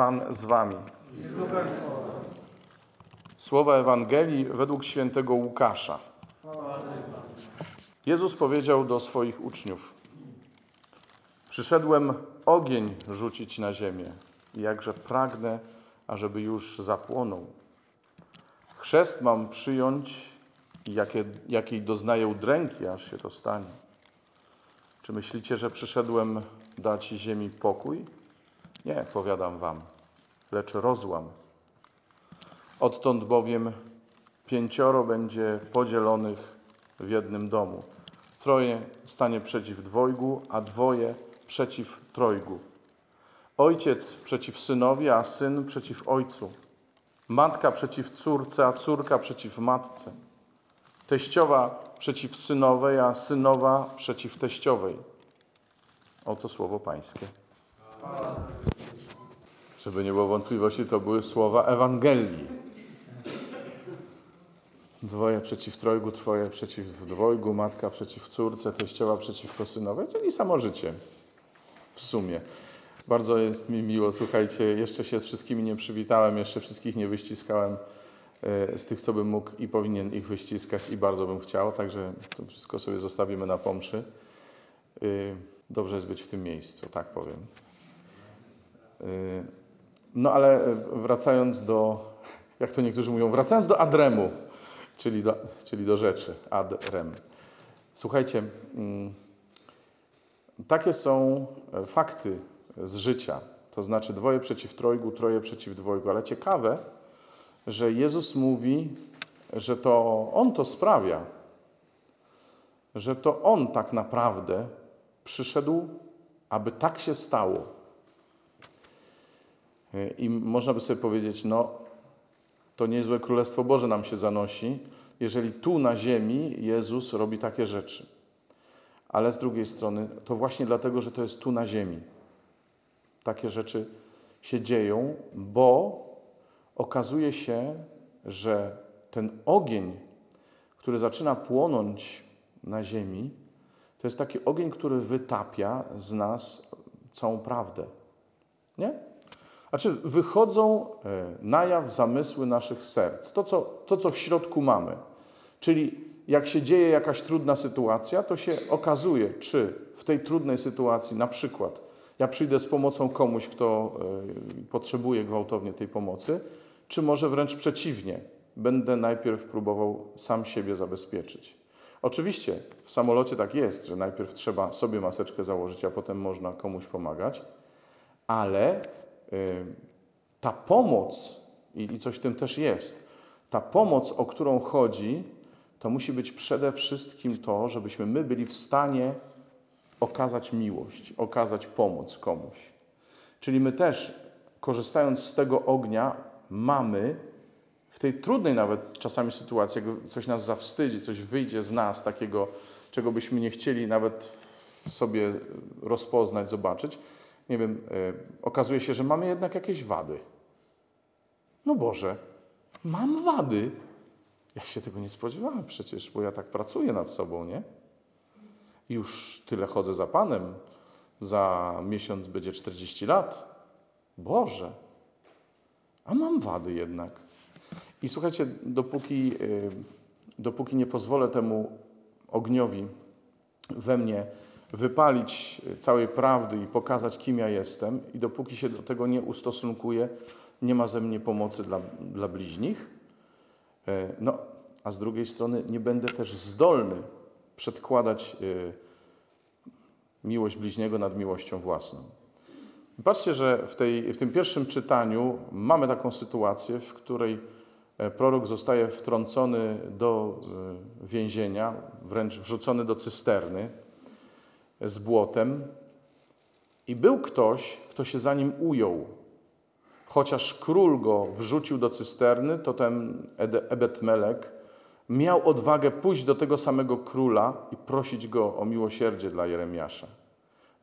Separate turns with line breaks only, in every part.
Pan z wami. Słowa Ewangelii według świętego Łukasza. Jezus powiedział do swoich uczniów: Przyszedłem ogień rzucić na ziemię, i jakże pragnę, ażeby już zapłonął. Chrzest mam przyjąć i jakie, jakiej doznaję udręki, aż się to stanie. Czy myślicie, że przyszedłem dać ziemi pokój? Nie, powiadam wam, lecz rozłam. Odtąd bowiem pięcioro będzie podzielonych w jednym domu. Troje stanie przeciw dwojgu, a dwoje przeciw trojgu. Ojciec przeciw synowi, a syn przeciw ojcu. Matka przeciw córce, a córka przeciw matce. Teściowa przeciw synowej, a synowa przeciw teściowej. Oto słowo Pańskie. Żeby nie było wątpliwości, to były słowa Ewangelii. Dwoje przeciw trojgu, twoje przeciw dwojgu, matka przeciw córce, teściowa przeciwko synowej, czyli samo życie w sumie. Bardzo jest mi miło, słuchajcie, jeszcze się z wszystkimi nie przywitałem, jeszcze wszystkich nie wyściskałem e, z tych, co bym mógł i powinien ich wyściskać i bardzo bym chciał, także to wszystko sobie zostawimy na pomszy. E, dobrze jest być w tym miejscu, tak powiem. E, no ale wracając do, jak to niektórzy mówią, wracając do adremu, czyli do, czyli do rzeczy, adrem. Słuchajcie, mm, takie są fakty z życia. To znaczy dwoje przeciw trojgu, troje przeciw dwojgu. Ale ciekawe, że Jezus mówi, że to On to sprawia, że to On tak naprawdę przyszedł, aby tak się stało. I można by sobie powiedzieć, no to niezłe Królestwo Boże nam się zanosi, jeżeli tu na ziemi Jezus robi takie rzeczy. Ale z drugiej strony, to właśnie dlatego, że to jest tu na ziemi takie rzeczy się dzieją, bo okazuje się, że ten ogień, który zaczyna płonąć na ziemi, to jest taki ogień, który wytapia z nas całą prawdę. Nie? Znaczy, wychodzą e, na jaw zamysły naszych serc, to co, to, co w środku mamy. Czyli jak się dzieje jakaś trudna sytuacja, to się okazuje, czy w tej trudnej sytuacji, na przykład, ja przyjdę z pomocą komuś, kto e, potrzebuje gwałtownie tej pomocy, czy może wręcz przeciwnie, będę najpierw próbował sam siebie zabezpieczyć. Oczywiście w samolocie tak jest, że najpierw trzeba sobie maseczkę założyć, a potem można komuś pomagać, ale ta pomoc, i coś w tym też jest, ta pomoc, o którą chodzi, to musi być przede wszystkim to, żebyśmy my byli w stanie okazać miłość, okazać pomoc komuś. Czyli my też, korzystając z tego ognia, mamy w tej trudnej nawet czasami sytuacji, jak coś nas zawstydzi, coś wyjdzie z nas takiego, czego byśmy nie chcieli nawet sobie rozpoznać, zobaczyć, nie wiem, yy, okazuje się, że mamy jednak jakieś wady. No Boże, mam wady. Ja się tego nie spodziewałem przecież, bo ja tak pracuję nad sobą, nie? Już tyle chodzę za Panem. Za miesiąc będzie 40 lat. Boże, a mam wady jednak. I słuchajcie, dopóki, y, dopóki nie pozwolę temu ogniowi we mnie wypalić całej prawdy i pokazać, kim ja jestem, i dopóki się do tego nie ustosunkuję, nie ma ze mnie pomocy dla, dla bliźnich. E, no, a z drugiej strony nie będę też zdolny przedkładać y, miłość bliźniego nad miłością własną. Patrzcie, że w, tej, w tym pierwszym czytaniu mamy taką sytuację, w której e, prorok zostaje wtrącony do więzienia, wręcz wrzucony do cysterny z błotem. I był ktoś, kto się za nim ujął. Chociaż król go wrzucił do cysterny, to ten Ebet Melek miał odwagę pójść do tego samego króla i prosić go o miłosierdzie dla Jeremiasza.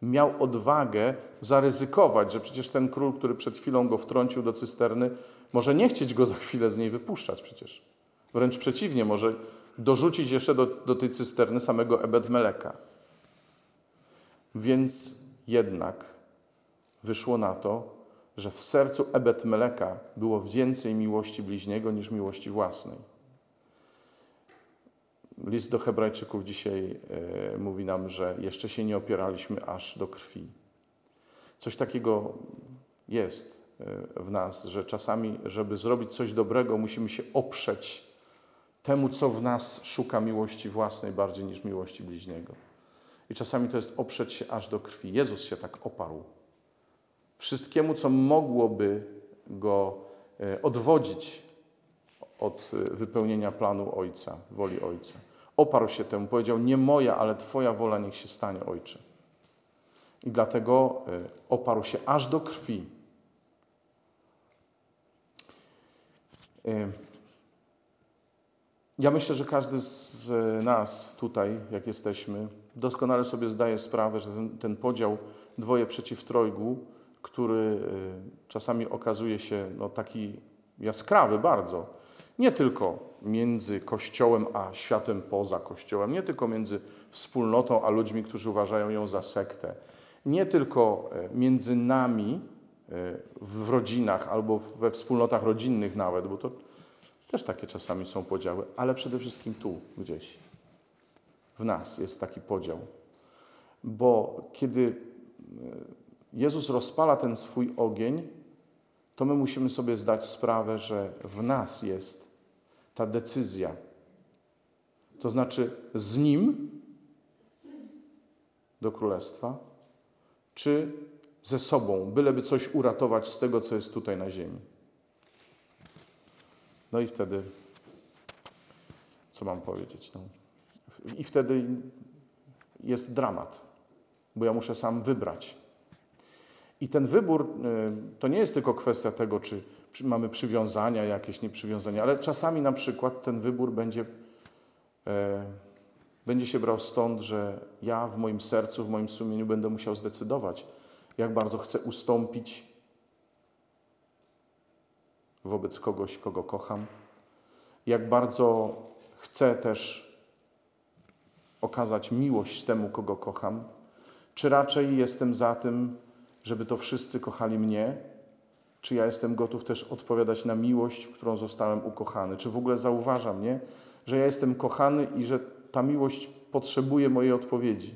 Miał odwagę zaryzykować, że przecież ten król, który przed chwilą go wtrącił do cysterny, może nie chcieć go za chwilę z niej wypuszczać przecież. Wręcz przeciwnie, może dorzucić jeszcze do, do tej cysterny samego Ebed Meleka. Więc jednak wyszło na to, że w sercu Ebet Meleka było więcej miłości bliźniego niż miłości własnej. List do Hebrajczyków dzisiaj e, mówi nam, że jeszcze się nie opieraliśmy aż do krwi. Coś takiego jest e, w nas, że czasami, żeby zrobić coś dobrego, musimy się oprzeć temu, co w nas szuka miłości własnej bardziej niż miłości bliźniego. I czasami to jest oprzeć się aż do krwi. Jezus się tak oparł. Wszystkiemu, co mogłoby go e, odwodzić od e, wypełnienia planu Ojca, woli Ojca. Oparł się temu, powiedział: Nie moja, ale Twoja wola niech się stanie, Ojcze. I dlatego e, oparł się aż do krwi. Ja myślę, że każdy z nas tutaj, jak jesteśmy, doskonale sobie zdaje sprawę, że ten, ten podział dwoje przeciw trojgu, który y, czasami okazuje się no, taki jaskrawy bardzo, nie tylko między Kościołem a światem poza Kościołem, nie tylko między wspólnotą a ludźmi, którzy uważają ją za sektę, nie tylko y, między nami y, w rodzinach albo we wspólnotach rodzinnych nawet, bo to też takie czasami są podziały, ale przede wszystkim tu gdzieś. W nas jest taki podział. Bo kiedy e, Jezus rozpala ten swój ogień, to my musimy sobie zdać sprawę, że w nas jest ta decyzja. To znaczy z Nim do królestwa, czy ze sobą, byleby coś uratować z tego, co jest tutaj na ziemi. No i wtedy, co mam powiedzieć? No. I wtedy jest dramat, bo ja muszę sam wybrać. I ten wybór y, to nie jest tylko kwestia tego, czy mamy przywiązania, jakieś nieprzywiązania, ale czasami na przykład ten wybór będzie, e, będzie się brał stąd, że ja w moim sercu, w moim sumieniu będę musiał zdecydować, jak bardzo chcę ustąpić wobec kogoś, kogo kocham. Jak bardzo chcę też okazać miłość temu, kogo kocham. Czy raczej jestem za tym, żeby to wszyscy kochali mnie? Czy ja jestem gotów też odpowiadać na miłość, którą zostałem ukochany? Czy w ogóle zauważam, nie? że ja jestem kochany i że ta miłość potrzebuje mojej odpowiedzi?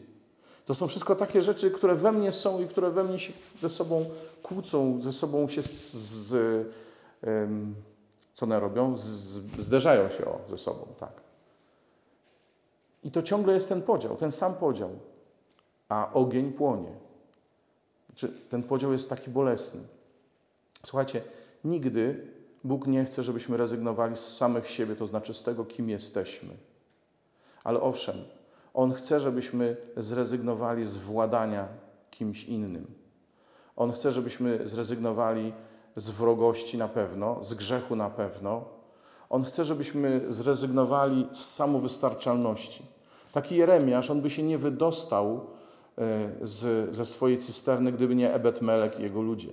To są wszystko takie rzeczy, które we mnie są i które we mnie się ze sobą kłócą, ze sobą się z, z, co one robią? Zderzają się o, ze sobą, tak. I to ciągle jest ten podział, ten sam podział, a ogień płonie. Znaczy, ten podział jest taki bolesny. Słuchajcie, nigdy Bóg nie chce, żebyśmy rezygnowali z samych siebie, to znaczy z tego, kim jesteśmy. Ale owszem, On chce, żebyśmy zrezygnowali z władania kimś innym. On chce, żebyśmy zrezygnowali z wrogości na pewno, z grzechu na pewno. On chce, żebyśmy zrezygnowali z samowystarczalności. Taki Jeremiasz, on by się nie wydostał e, z, ze swojej cysterny, gdyby nie Ebet Melek i jego ludzie.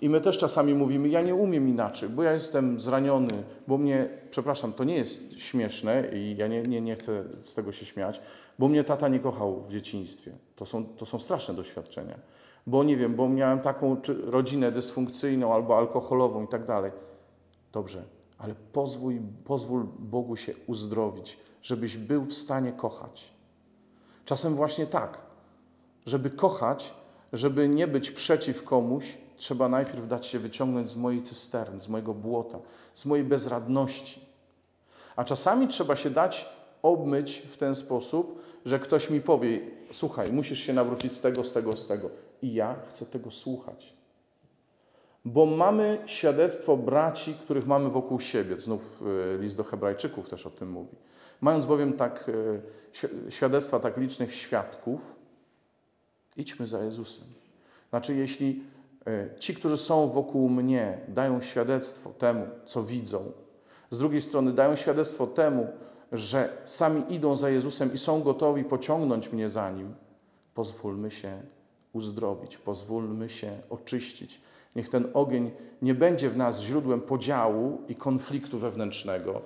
I my też czasami mówimy, ja nie umiem inaczej, bo ja jestem zraniony, bo mnie, przepraszam, to nie jest śmieszne i ja nie, nie, nie chcę z tego się śmiać, bo mnie tata nie kochał w dzieciństwie. To są, to są straszne doświadczenia bo nie wiem, bo miałem taką rodzinę dysfunkcyjną albo alkoholową i tak dalej. Dobrze, ale pozwól, pozwól Bogu się uzdrowić, żebyś był w stanie kochać. Czasem właśnie tak, żeby kochać, żeby nie być przeciw komuś, trzeba najpierw dać się wyciągnąć z mojej cysterny, z mojego błota, z mojej bezradności. A czasami trzeba się dać obmyć w ten sposób, że ktoś mi powie: Słuchaj, musisz się nawrócić z tego, z tego, z tego i ja chcę tego słuchać. Bo mamy świadectwo braci, których mamy wokół siebie. Znów e, list do Hebrajczyków też o tym mówi. Mając bowiem tak e, świadectwa tak licznych świadków, idźmy za Jezusem. Znaczy, jeśli e, ci, którzy są wokół mnie, dają świadectwo temu, co widzą, z drugiej strony dają świadectwo temu, że sami idą za Jezusem i są gotowi pociągnąć mnie za nim, pozwólmy się uzdrowić, pozwólmy się oczyścić. Niech ten ogień nie będzie w nas źródłem podziału i konfliktu wewnętrznego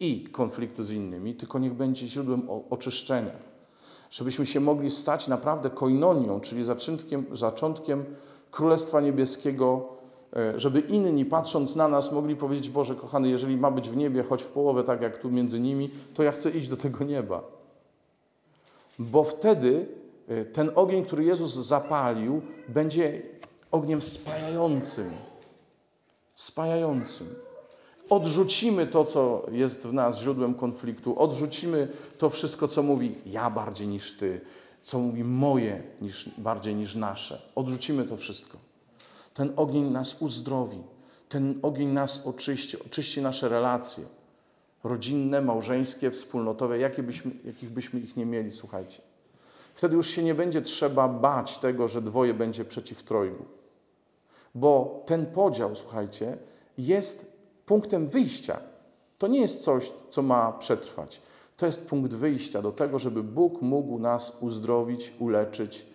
i konfliktu z innymi, tylko niech będzie źródłem oczyszczenia. Żebyśmy się mogli stać naprawdę koinonią, czyli zaczątkiem, zaczątkiem Królestwa Niebieskiego, e, żeby inni patrząc na nas mogli powiedzieć: Boże, kochany, jeżeli ma być w niebie, choć w połowę tak jak tu między nimi, to ja chcę iść do tego nieba. Bo wtedy e, ten ogień, który Jezus zapalił, będzie ogniem spajającym. Spajającym. Odrzucimy to, co jest w nas źródłem konfliktu, odrzucimy to wszystko, co mówi ja bardziej niż ty, co mówi moje niż, bardziej niż nasze. Odrzucimy to wszystko. Ten ogień nas uzdrowi, ten ogień nas oczyści, oczyści nasze relacje rodzinne, małżeńskie, wspólnotowe, jakie byśmy, jakich byśmy ich nie mieli, słuchajcie. Wtedy już się nie będzie trzeba bać tego, że dwoje będzie przeciw trojgu. Bo ten podział, słuchajcie, jest punktem wyjścia. To nie jest coś, co ma przetrwać. To jest punkt wyjścia do tego, żeby Bóg mógł nas uzdrowić, uleczyć,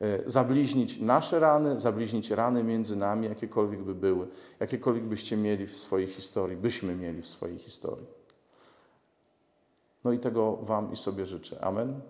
e, zabliźnić nasze rany, zabliźnić rany między nami, jakiekolwiek by były, jakiekolwiek byście mieli w swojej historii, byśmy mieli w swojej historii. No i tego Wam i sobie życzę. Amen.